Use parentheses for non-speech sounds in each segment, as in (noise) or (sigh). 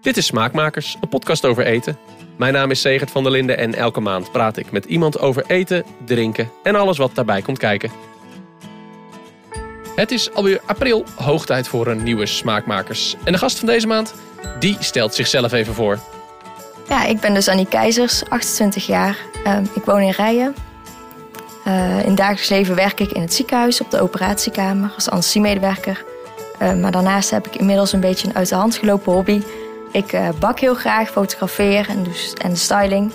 Dit is Smaakmakers, een podcast over eten. Mijn naam is Segert van der Linden en elke maand praat ik met iemand over eten, drinken en alles wat daarbij komt kijken. Het is alweer april, hoog tijd voor een nieuwe Smaakmakers. En de gast van deze maand, die stelt zichzelf even voor. Ja, ik ben dus Annie Keizers, 28 jaar. Ehm, ik woon in Rijen. Uh, in dagelijks leven werk ik in het ziekenhuis op de operatiekamer als anesthesiemedewerker. Uh, maar daarnaast heb ik inmiddels een beetje een uit de hand gelopen hobby. Ik uh, bak heel graag, fotografeer en, dus, en styling.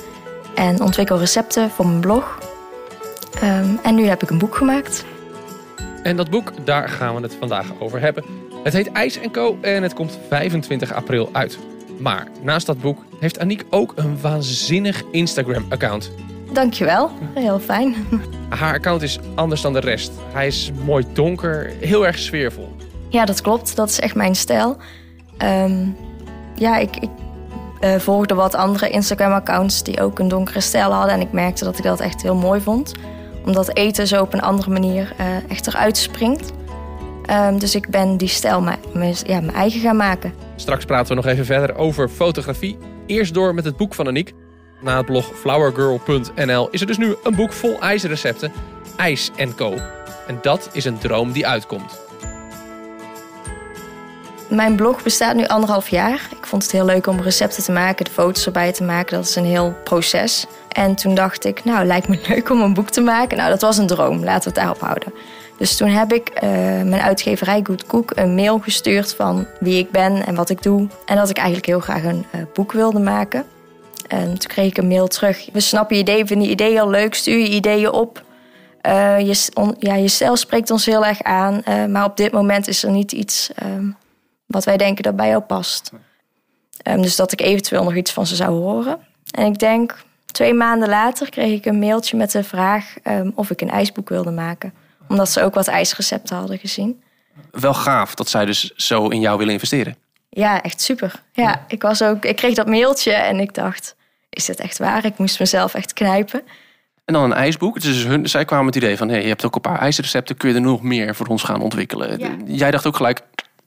En ontwikkel recepten voor mijn blog. Um, en nu heb ik een boek gemaakt. En dat boek, daar gaan we het vandaag over hebben. Het heet IJs Co. en het komt 25 april uit. Maar naast dat boek heeft Aniek ook een waanzinnig Instagram-account. Dankjewel, heel fijn. Haar account is anders dan de rest. Hij is mooi donker, heel erg sfeervol. Ja, dat klopt. Dat is echt mijn stijl. Um, ja, ik, ik uh, volgde wat andere Instagram-accounts die ook een donkere stijl hadden. En ik merkte dat ik dat echt heel mooi vond. Omdat eten zo op een andere manier uh, echt eruit springt. Um, dus ik ben die stijl mijn, ja, eigen gaan maken. Straks praten we nog even verder over fotografie. Eerst door met het boek van Aniek. Na het blog flowergirl.nl is er dus nu een boek vol ijsrecepten. IJs Co. En dat is een droom die uitkomt. Mijn blog bestaat nu anderhalf jaar. Ik vond het heel leuk om recepten te maken, de foto's erbij te maken. Dat is een heel proces. En toen dacht ik, nou, lijkt me (laughs) leuk om een boek te maken. Nou, dat was een droom. Laten we het daarop houden. Dus toen heb ik uh, mijn uitgeverij Good Cook een mail gestuurd van wie ik ben en wat ik doe. En dat ik eigenlijk heel graag een uh, boek wilde maken. En toen kreeg ik een mail terug. We snappen je idee, vinden je idee al leuk, stuur je ideeën op. Uh, je, on, spreekt ons heel erg aan. maar op dit moment is er niet iets wat wij denken dat bij jou past. Um, dus dat ik eventueel nog iets van ze zou horen. En ik denk, twee maanden later kreeg ik een mailtje met de vraag um, of ik een ijsboek wilde maken. Omdat ze ook wat ijsrecepten hadden gezien. Wel gaaf dat zij dus zo in jou willen investeren. Ja, echt super. Ja, Ik, was ook, ik kreeg dat mailtje en ik dacht, is dit echt waar? Ik moest mezelf echt knijpen. En dan een ijsboek. Dus hun, zij kwamen met het idee van, hey, je hebt ook een paar ijsrecepten. Kun je er nog meer voor ons gaan ontwikkelen? Ja. Jij dacht ook gelijk,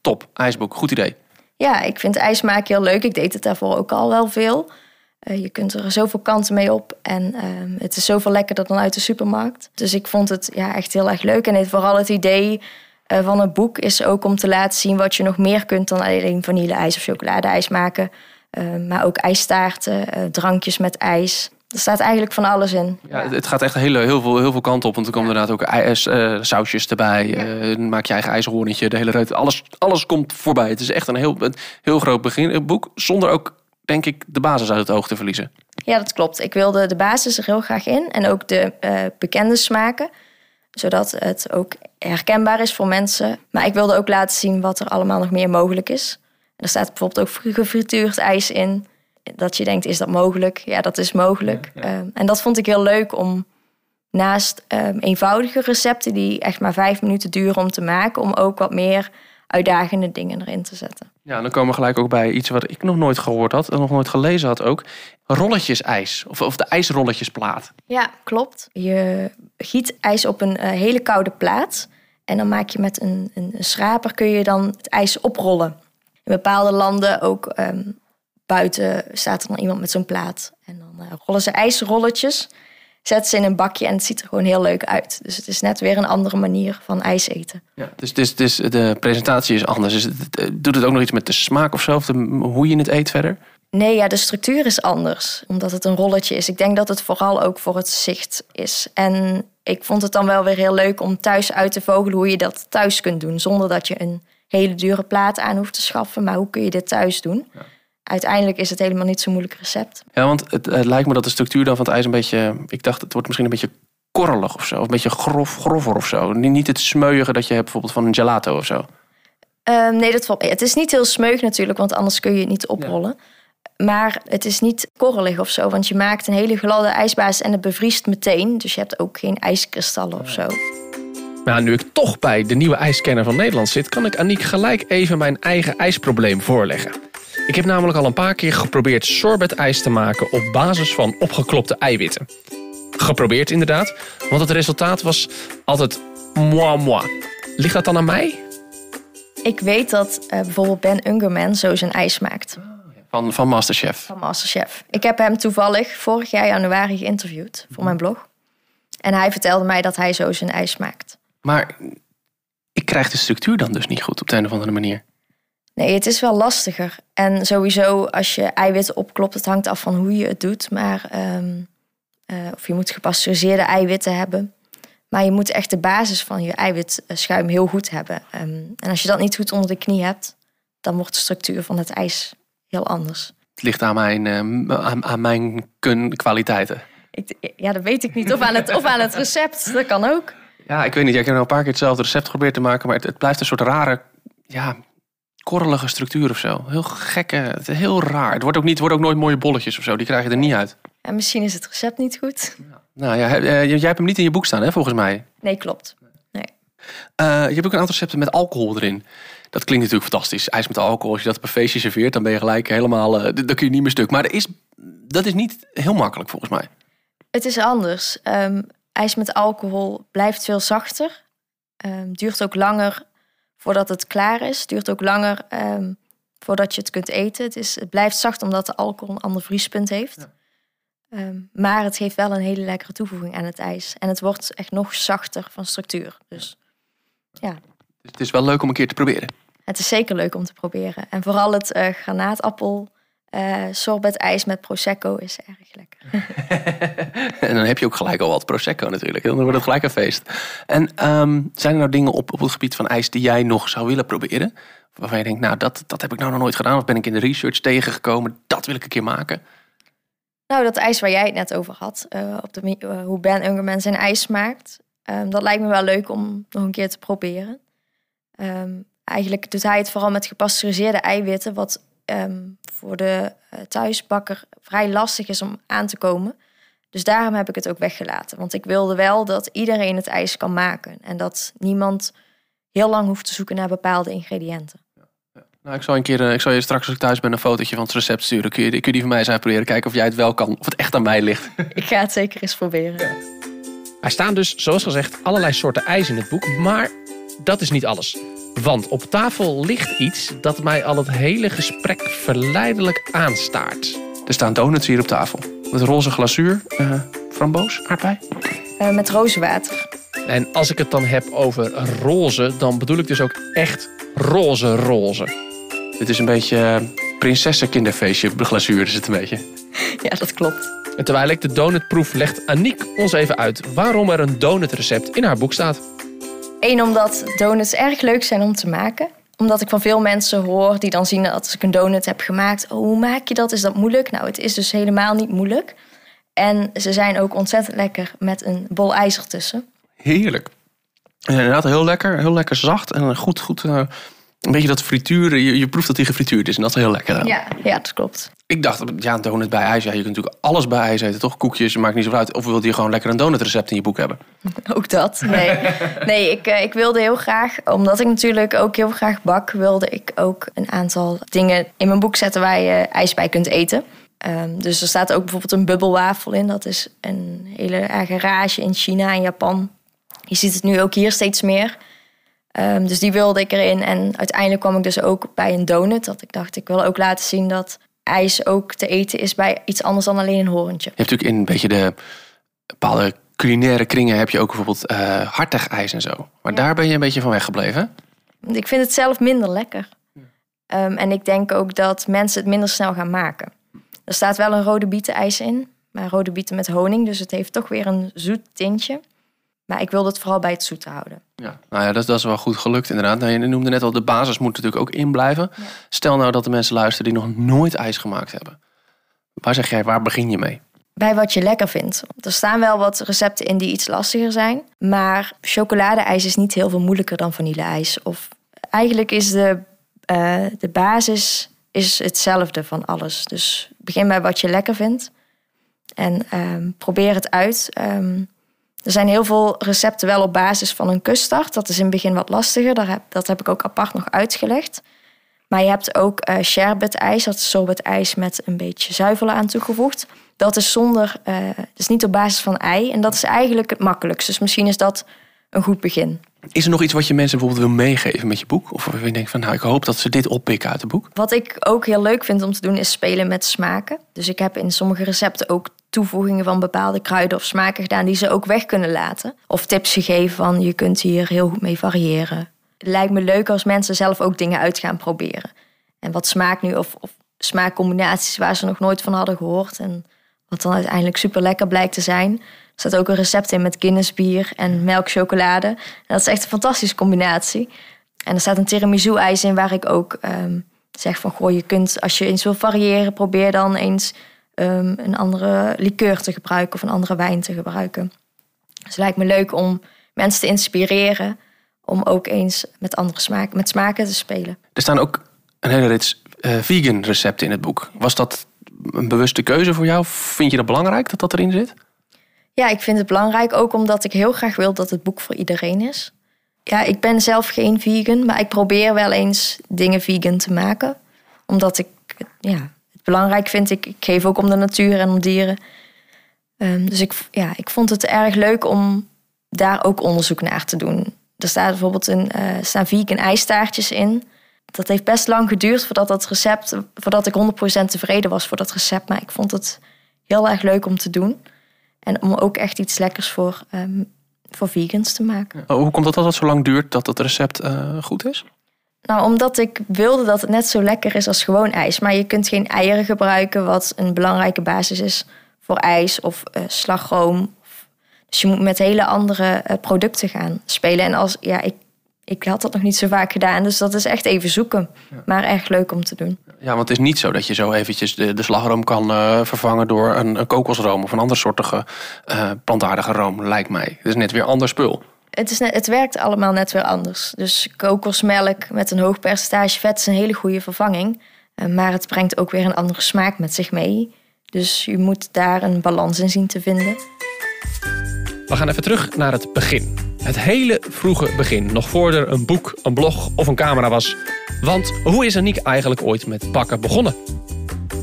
top, ijsboek, goed idee. Ja, ik vind ijs maken heel leuk. Ik deed het daarvoor ook al wel veel. Uh, je kunt er zoveel kanten mee op. En uh, het is zoveel lekkerder dan uit de supermarkt. Dus ik vond het ja, echt heel erg leuk. En vooral het idee uh, van het boek is ook om te laten zien wat je nog meer kunt dan alleen vanille-ijs of chocoladeijs maken. maar ook ijstaarten, drankjes met ijs. Er staat eigenlijk van alles in. Ja, Het gaat echt heel, heel, veel, heel veel kanten op. Want er komen inderdaad ook ijs, uh, sausjes erbij. Ja. Uh, maak je eigen ijshoornetje, de hele reut. Alles, alles komt voorbij. Het is echt een heel, een heel groot begin, boek. Zonder ook, denk ik, de basis uit het oog te verliezen. Ja, dat klopt. Ik wilde de basis er heel graag in. En ook de uh, bekende smaken. Zodat het ook herkenbaar is voor mensen. Maar ik wilde ook laten zien wat er allemaal nog meer mogelijk is. Er staat bijvoorbeeld ook gefrituurd ijs in dat je denkt, is dat mogelijk? Ja, dat is mogelijk. Ehm, en dat vond ik heel leuk om naast um, eenvoudige recepten die echt maar vijf minuten duren om te maken, om ook wat meer uitdagende dingen erin te zetten. Ja, dan komen we gelijk ook bij iets wat ik nog nooit gehoord had en nog nooit gelezen had ook. Rolletjes ijs of, of de ijsrolletjesplaat. Ja, klopt. Je giet ijs op een uh, hele koude plaat en dan maak je met een, een, schraper kun je dan het ijs oprollen. In bepaalde landen ook um, buiten staat er dan iemand met zo'n plaat. En dan uh, rollen ze ijsrolletjes, zetten ze in een bakje en het ziet er gewoon heel leuk uit. Dus het is net weer een andere manier van ijs eten. Ja, dus, dus, dus de presentatie is anders. Dus het, doet het ook nog iets met de smaak of zo? Of de, hoe je het eet verder? Nee, ja, de structuur is anders. Omdat het een rolletje is. Ik denk dat het vooral ook voor het zicht is. En ik vond het dan wel weer heel leuk om thuis uit te vogelen hoe je dat thuis kunt doen. Zonder dat je een hele dure plaat aan hoeft te schaffen. Maar hoe kun je dit thuis doen? Ja uiteindelijk is het helemaal niet zo'n moeilijk recept. Ja, want het, het, lijkt me dat de structuur dan van het ijs een beetje... Ik dacht, het wordt misschien een beetje korrelig of zo. Of een beetje grof, grover of zo. Niet het smeuige dat je hebt bijvoorbeeld van een gelato of zo. Um, nee, dat valt mee. Het is niet heel smeug natuurlijk, want anders kun je het niet oprollen. Maar het is niet korrelig of zo, want je maakt een hele gladde ijsbasis en het bevriest meteen. Dus je hebt ook geen ijskristallen of zo. Nou, nu ik toch bij de nieuwe ijscanner van Nederland zit, kan ik Aniek gelijk even mijn eigen ijsprobleem voorleggen. Ik heb namelijk al een paar keer geprobeerd sorbetijs te maken op basis van opgeklopte eiwitten. Geprobeerd inderdaad, want het resultaat was altijd moi moi. Ligt dat dan aan mij? Ik weet dat uh, bijvoorbeeld Ben Ungerman zo zijn ijs maakt. Van, van Masterchef. Van Masterchef. Ik heb hem toevallig vorig jaar januari geïnterviewd voor mijn blog. En hij vertelde mij dat hij zo zijn ijs maakt. Maar ik krijg de structuur dan dus niet goed op de een of andere manier. Nee, het is wel lastiger. En sowieso als je eiwitten opklopt, het hangt af van hoe je het doet. Maar ehm, eh, of je moet gepasteuriseerde eiwitten hebben. Maar je moet echt de basis van je eiwitschuim heel goed hebben. Ehm, en als je dat niet goed onder de knie hebt, dan wordt de structuur van het ijs heel anders. Het ligt aan mijn, uh, aan, aan, mijn kun kwaliteiten. Ik, ja, dat weet ik niet. Of aan, het, of aan het recept, dat kan ook. Ja, ik weet niet. Ik heb nou een paar keer hetzelfde recept geprobeerd te maken. Maar het, het blijft een soort rare, ja, korrelige structuur of zo. Heel gekke, heel raar. Het wordt ook, niet, wordt ook nooit mooie bolletjes of zo. Die krijg je er niet uit. En misschien is het recept niet goed. Nou ja, eh, jij hebt hem niet in je boek staan, hè, volgens mij. Nee, klopt. Nee. Uh, je hebt ook een aantal recepten met alcohol erin. Dat klinkt natuurlijk fantastisch. IJs met alcohol, als je dat op een feestje serveert, dan ben je gelijk helemaal. Uh, dan kun je niet meer stuk. Maar dat is, dat is niet heel makkelijk volgens mij. Het is anders. Um, ijs met alcohol blijft veel zachter. Um, duurt ook langer voordat het klaar is. Duurt ook langer um, voordat je het kunt eten. Het, is, het blijft zacht omdat de alcohol een ander vriespunt heeft. Ja. Um, maar het geeft wel een hele lekkere toevoeging aan het ijs. En het wordt echt nog zachter van structuur. Dus ja. Dus het is wel leuk om een keer te proberen. Het is zeker leuk om te proberen. En vooral het uh, granaatappel uh, sorbet ijs met prosecco is erg lekker. (laughs) en dan heb je ook gelijk al wat prosecco natuurlijk. Dan wordt het gelijk een feest. En um, zijn er nou dingen op, op het gebied van ijs die jij nog zou willen proberen? Waarvan je denkt, nou dat, dat heb ik nou nog nooit gedaan. Of ben ik in de research tegengekomen. Dat wil ik een keer maken. Nou, dat ijs waar jij het net over had, uh, op de, uh, hoe Ben Ungerman zijn ijs maakt, um, dat lijkt me wel leuk om nog een keer te proberen. Um, eigenlijk doet hij het vooral met gepasteuriseerde eiwitten, wat um, voor de uh, thuisbakker vrij lastig is om aan te komen. Dus daarom heb ik het ook weggelaten. Want ik wilde wel dat iedereen het ijs kan maken en dat niemand heel lang hoeft te zoeken naar bepaalde ingrediënten. Nou, ik zal, een keer, ik zal je straks als ik thuis ben een fotootje van het recept sturen. Kun je, kun je die van mij eens proberen? Kijken of jij het wel kan. Of het echt aan mij ligt. (laughs) Ik ga het zeker eens proberen. Ja. Er staan dus, zoals gezegd, allerlei soorten ijs in het boek. Maar dat is niet alles. Want op tafel ligt iets dat mij al het hele gesprek verleidelijk aanstaart. Er staan donuts hier op tafel. Met roze glazuur, uh, framboos, aardbei. Uh, met rozenwater. En als ik het dan heb over roze, dan bedoel ik dus ook echt roze roze. Dit is een beetje prinsessenkinderfeestje glazuur is het een beetje. Ja, dat klopt. En terwijl ik de donut proef, legt Aniek ons even uit waarom er een donutrecept in haar boek staat. Eén, omdat donuts erg leuk zijn om te maken. Omdat ik van veel mensen hoor die dan zien dat ik een donut heb gemaakt... oh, hoe maak je dat? Is dat moeilijk? Nou, het is dus helemaal niet moeilijk. En ze zijn ook ontzettend lekker met een bol ijs ertussen. Heerlijk. Inderdaad heel lekker, heel lekker zacht en goed, goed... Uh een beetje dat frituur, je, je proeft dat die gefrituurd is en dat is heel lekker. Ja, ja, dat klopt. Ik dacht, ja, een donut bij ijs. Ja, je kunt natuurlijk alles bij ijs eten, toch? Koekjes, maakt niet zo uit. Of wil je gewoon lekker een donutrecept in je boek hebben? (laughs) Ook dat, nee. (laughs) nee, ik, ik wilde heel graag, omdat ik natuurlijk ook heel graag bak... wilde ik ook een aantal dingen in mijn boek zetten waar je ijs bij kunt eten. Um, dus er staat ook bijvoorbeeld een bubbelwafel in. Dat is een hele erge rage in China en Japan. Je ziet het nu ook hier steeds meer... Um, dus die wilde ik erin. En uiteindelijk kwam ik dus ook bij een donut. Dat ik dacht, ik wil ook laten zien dat ijs ook te eten is bij iets anders dan alleen een horentje. Je hebt natuurlijk in een beetje de bepaalde culinaire kringen heb je ook bijvoorbeeld uh, hartig ijs en zo. Maar ja. daar ben je een beetje van weggebleven. Ik vind het zelf minder lekker. Um, en ik denk ook dat mensen het minder snel gaan maken. Er staat wel een rode bietenijs in. Maar rode bieten met honing. Dus het heeft toch weer een zoet tintje. Maar ik wilde het vooral bij het zoete houden. Ja, nou ja, dat, dat is wel goed gelukt inderdaad. Nou, je noemde net al, de basis moet natuurlijk ook in blijven. Ja. Stel nou dat de mensen luisteren die nog nooit ijs gemaakt hebben. Waar zeg jij, waar begin je mee? Bij wat je lekker vindt. Er staan wel wat recepten in die iets lastiger zijn. Maar chocoladeijs is niet heel veel moeilijker dan vanilleijs. Of eigenlijk is de, uh, de basis is hetzelfde van alles. Dus begin bij wat je lekker vindt. En um, probeer het uit. Um, er zijn heel veel recepten wel op basis van een kuststart. Dat is in het begin wat lastiger. Dat heb, dat heb ik ook apart nog uitgelegd. Maar je hebt ook uh, sherbet-ijs. Dat is sorbet-ijs met een beetje zuivel aan toegevoegd. Dat is zonder, uh, dus niet op basis van ei. En dat is eigenlijk het makkelijkste. Dus misschien is dat een goed begin. Is er nog iets wat je mensen bijvoorbeeld wil meegeven met je boek? Of je denkt van nou, ik hoop dat ze dit oppikken uit het boek? Wat ik ook heel leuk vind om te doen is spelen met smaken. Dus ik heb in sommige recepten ook toevoegingen van bepaalde kruiden of smaken gedaan die ze ook weg kunnen laten. Of tips gegeven van je kunt hier heel goed mee variëren. Het lijkt me leuk als mensen zelf ook dingen uit gaan proberen. En wat smaakt nu of, of smaakcombinaties waar ze nog nooit van hadden gehoord. En wat dan uiteindelijk super lekker blijkt te zijn. Er staat ook een recept in met Guinness bier en melkchocolade. Dat is echt een fantastische combinatie. En er staat een tiramisu-ijs in waar ik ook um, zeg van... goh, je kunt als je eens wil variëren... probeer dan eens um, een andere liqueur te gebruiken... of een andere wijn te gebruiken. Dus het lijkt me leuk om mensen te inspireren... om ook eens met andere smaken, met smaken te spelen. Er staan ook een hele rits uh, vegan recepten in het boek. Was dat een bewuste keuze voor jou? Vind je dat belangrijk dat dat erin zit? Ja, ik vind het belangrijk ook omdat ik heel graag wil dat het boek voor iedereen is. Ja, ik ben zelf geen vegan, maar ik probeer wel eens dingen vegan te maken. Omdat ik ja, belangrijk vind. Ik, ik geef ook om de natuur en om dieren. Um, dus ik, ja, ik vond het erg leuk om daar ook onderzoek naar te doen. Er staat bijvoorbeeld een, uh, staan vegan ijstaartjes in. Dat heeft best lang geduurd voordat dat recept, voordat ik 100% tevreden was voor dat recept. Maar ik vond het heel erg leuk om te doen. En om ook echt iets lekkers voor, um, voor vegans te maken. Oh, hoe komt het dat het zo lang duurt dat het recept uh, goed is? Nou, omdat ik wilde dat het net zo lekker is als gewoon ijs. Maar je kunt geen eieren gebruiken, wat een belangrijke basis is voor ijs of uh, slagroom. Dus je moet met hele andere uh, producten gaan spelen. En als, ja, ik ik had dat nog niet zo vaak gedaan. Dus dat is echt even zoeken. Maar echt leuk om te doen. Ja, want het is niet zo dat je zo eventjes de, de slagroom kan uh, vervangen door een, een, kokosroom of een andere soortige uh, plantaardige room, lijkt mij. Het is net weer ander spul. Het, is net, het werkt allemaal net weer anders. Dus kokosmelk met een hoog percentage vet is een hele goede vervanging. Uh, maar het brengt ook weer een andere smaak met zich mee. Dus je moet daar een balans in zien te vinden. We gaan even terug naar het begin. Het hele vroege begin, nog voor er een boek, een blog of een camera was. Want hoe is Aniek eigenlijk ooit met bakken begonnen?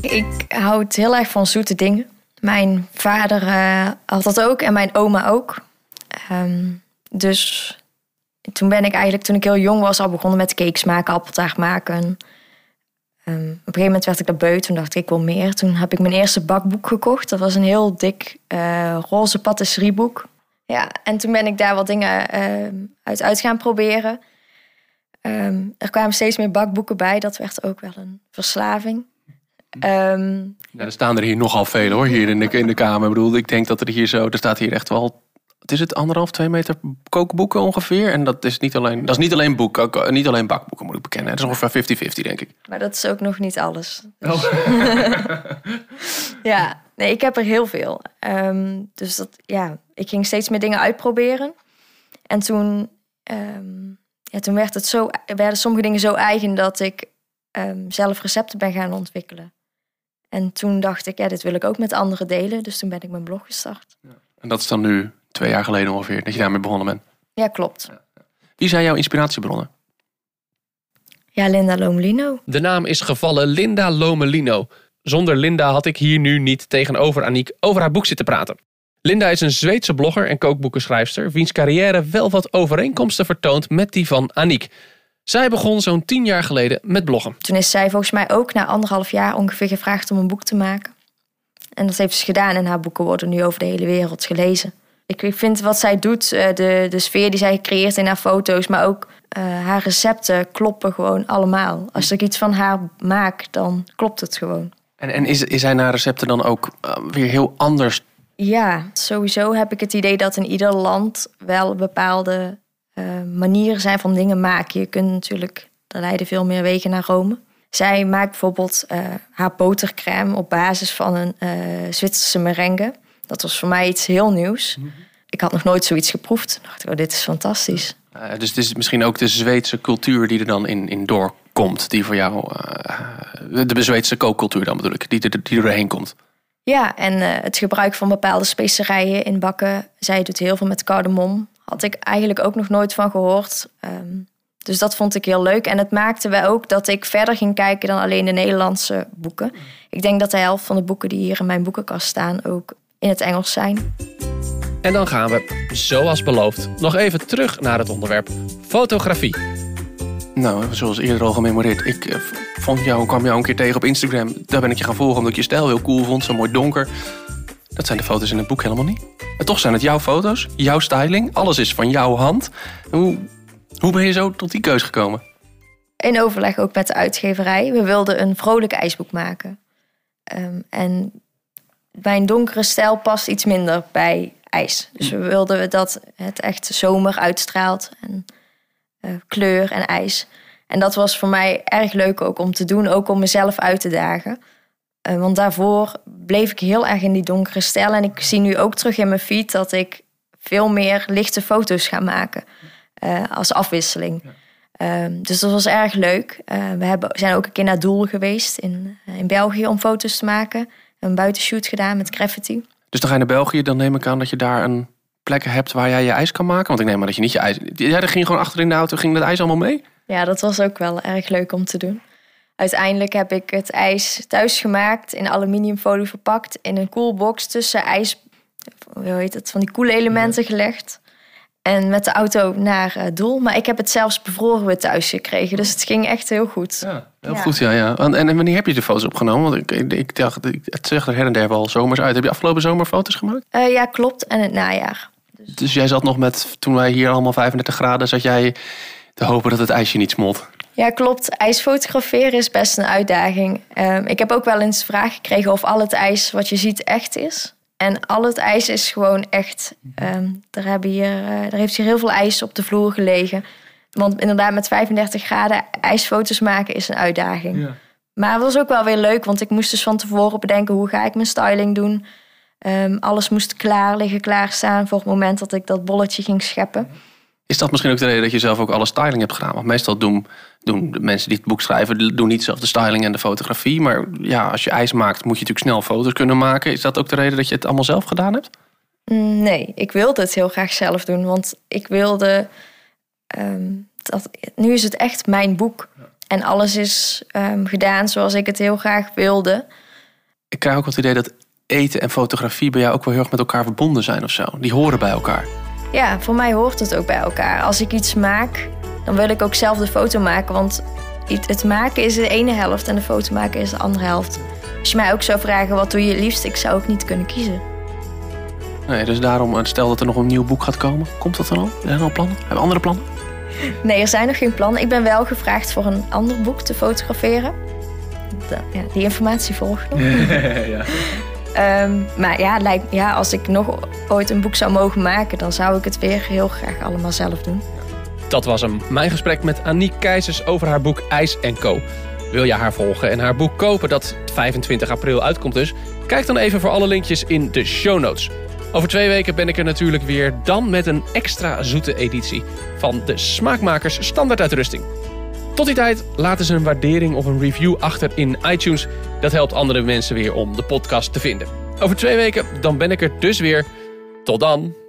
Ik houd heel erg van zoete dingen. Mijn vader uh, had dat ook en mijn oma ook. Um, dus toen ben ik eigenlijk, toen ik heel jong was, al begonnen met cakes maken, appeltaart maken. Um, op een gegeven moment werd ik er beu. Toen dacht ik, ik wil meer. Toen heb ik mijn eerste bakboek gekocht. Dat was een heel dik uh, roze patisserieboek. Ja, en toen ben ik daar wat dingen uh, uit gaan proberen. Um, er kwamen steeds meer bakboeken bij. Dat werd ook wel een verslaving. Ja, er staan er hier nogal veel hoor, hier in de, in de kamer. Ik bedoel, ik denk dat er hier zo, er staat hier echt wel, het is het anderhalf, twee meter kookboeken ongeveer. En dat is niet alleen, dat is niet alleen boek, ook, niet alleen bakboeken moet ik bekennen. Het is ongeveer 50-50 denk ik. Maar dat is ook nog niet alles. Dus. Oh. (laughs) ja, nee, ik heb er heel veel. Um, dus dat, ja, ik ging steeds meer dingen uitproberen. En toen, um, ja, toen werd het zo, werden sommige dingen zo eigen dat ik um, zelf recepten ben gaan ontwikkelen. En toen dacht ik, ja, dit wil ik ook met anderen delen. Dus toen ben ik mijn blog gestart. Ja. En dat is dan nu twee jaar geleden ongeveer dat je daarmee begonnen bent? Ja, klopt. Wie zijn jouw inspiratiebronnen? Ja, Linda Lomelino. De naam is gevallen Linda Lomelino. Zonder Linda had ik hier nu niet tegenover Aniek over haar boek zitten praten. Linda is een Zweedse blogger en kookboekenschrijfster, wiens carrière wel wat overeenkomsten vertoont met die van Aniek. Zij begon zo'n tien jaar geleden met bloggen. Toen is zij volgens mij ook na anderhalf jaar ongeveer gevraagd om een boek te maken. En dat heeft ze gedaan en haar boeken worden nu over de hele wereld gelezen. Ik vind wat zij doet, eh, de, de sfeer die zij creëert in haar foto's, maar ook uh, haar recepten kloppen gewoon allemaal. Als ik iets van haar maak, dan klopt het gewoon. En, en is, is zijn haar recepten dan ook uh, weer heel anders ja, sowieso heb ik het idee dat in ieder land wel bepaalde uh, manieren zijn van dingen maken. Je kunt natuurlijk, er leiden veel meer wegen naar Rome. Zij maakt bijvoorbeeld haar botercrème op basis van een Zwitserse merengue. Dat was voor mij iets heel nieuws. Mhm. Ik had nog nooit zoiets geproefd. Ik dacht, oh, dit is fantastisch. dus het is misschien ook de Zweedse cultuur die er dan in, in doorkomt. Die voor jou, de Zweedse kookcultuur dan bedoel ik, die, die, die er doorheen komt. Ja, en uh, het gebruik van bepaalde specerijen in bakken. Zij doet heel veel met cardamom. Had ik eigenlijk ook nog nooit van gehoord. Um, dus dat vond ik heel leuk. En het maakte wel ook dat ik verder ging kijken dan alleen de Nederlandse boeken. Ik denk dat de helft van de boeken die hier in mijn boekenkast staan ook in het Engels zijn. En dan gaan we, zoals beloofd, nog even terug naar het onderwerp fotografie. Nou, zoals eerder al gememoreerd. Ik eh, vond jou, kwam jou een keer tegen op Instagram. Daar ben ik je gaan volgen omdat ik je stijl heel cool vond. Zo mooi donker. Dat zijn de foto's in het boek helemaal niet. En toch zijn het jouw foto's, jouw styling. Alles is van jouw hand. Hoe, hoe ben je zo tot die keus gekomen? In overleg ook met de uitgeverij. We wilden een vrolijk ijsboek maken. Um, en mijn donkere stijl past iets minder bij ijs. Dus we wilden dat het echt zomer uitstraalt. En uh, kleur en ijs. En dat was voor mij erg leuk ook om te doen. Ook om mezelf uit te dagen. Uh, want daarvoor bleef ik heel erg in die donkere stijl. En ik zie nu ook terug in mijn feed dat ik veel meer lichte foto's ga maken. Uh, als afwisseling. Ja. Um, dus dat was erg leuk. We hebben, zijn ook een keer naar Doel geweest in, in België om foto's te maken. Een buitenshoot gedaan met graffiti. Dus dan ga je naar België, dan neem ik aan dat je daar een plek hebt waar jij je ijs kan maken. Want ik neem maar dat je niet je ijs. Ja, daar ging gewoon achter in de auto, ging dat ijs allemaal mee? Ja, dat was ook wel erg leuk om te doen. Uiteindelijk heb ik het ijs thuis gemaakt, in aluminiumfolie verpakt, in een koelbox tussen ijs, hoe heet het, van die koele elementen gelegd. En met de auto naar uh, Doel. Maar ik heb het zelfs bevroren weer thuis gekregen. Dus het ging echt heel goed. Ja, heel goed, ja. ja. En, en wanneer heb je de foto's opgenomen? Want ik, ik, dacht, het zegt er her en der wel zomers uit. Heb je afgelopen zomer foto's gemaakt? Uh, ja, klopt. En het najaar. Dus... dus jij zat nog met, toen wij hier allemaal 35 graden, zat jij te hopen dat het ijsje niet smolt? Ja, klopt. IJs fotograferen is best een uitdaging. Um, ik heb ook wel eens vraag gekregen of al het ijs wat je ziet echt is. En al het ijs is gewoon echt. Um, er, hebben hier, uh, er heeft hier heel veel ijs op de vloer gelegen. Want inderdaad, met 35 graden ijsfoto's maken is een uitdaging. Ja. Maar het was ook wel weer leuk, want ik moest dus van tevoren bedenken hoe ga ik mijn styling doen. Um, alles moest klaar liggen, klaarstaan voor het moment dat ik dat bolletje ging scheppen. Is dat misschien ook de reden dat je zelf ook alle styling hebt gedaan? Want meestal doen, doen de mensen die het boek schrijven, doen niet zelf de styling en de fotografie. Maar ja, als je ijs maakt, moet je natuurlijk snel foto's kunnen maken. Is dat ook de reden dat je het allemaal zelf gedaan hebt? Mm, nee, ik wilde het heel graag zelf doen. Want ik wilde. Um, dat, nu is het echt mijn boek. En alles is um, gedaan zoals ik het heel graag wilde. Ik krijg ook het idee dat eten en fotografie bij jou ook wel heel erg met elkaar verbonden zijn of zo. Die horen bij elkaar. Ja, voor mij hoort het ook bij elkaar. Als ik iets maak, dan wil ik ook zelf de foto maken. Want het maken is de ene helft en de foto maken is de andere helft. Als je mij ook zou vragen, wat doe je liefst? Ik zou ook niet kunnen kiezen. Nee, dus daarom, stel dat er nog een nieuw boek gaat komen. Komt dat dan al? Zijn er al plannen? Hebben we andere plannen? Nee, er zijn nog geen plannen. Ik ben wel gevraagd voor een ander boek te fotograferen. ja, die informatie volgt nog. (laughs) ja. Um, maar ja, lijkt, ja, als ik nog ooit een boek zou mogen maken, dan zou ik het weer heel graag allemaal zelf doen. Dat was hem. Mijn gesprek met Aniek Keizers over haar boek IJs Co. Wil je haar volgen en haar boek kopen, dat 25 april uitkomt dus? Kijk dan even voor alle linkjes in de show notes. Over twee weken ben ik er natuurlijk weer, dan met een extra zoete editie van de Smaakmakers Standaard Uitrusting. Tot die tijd laten ze een waardering of een review achter in iTunes. Dat helpt andere mensen weer om de podcast te vinden. Over twee weken dan ben ik er dus weer. Tot dan.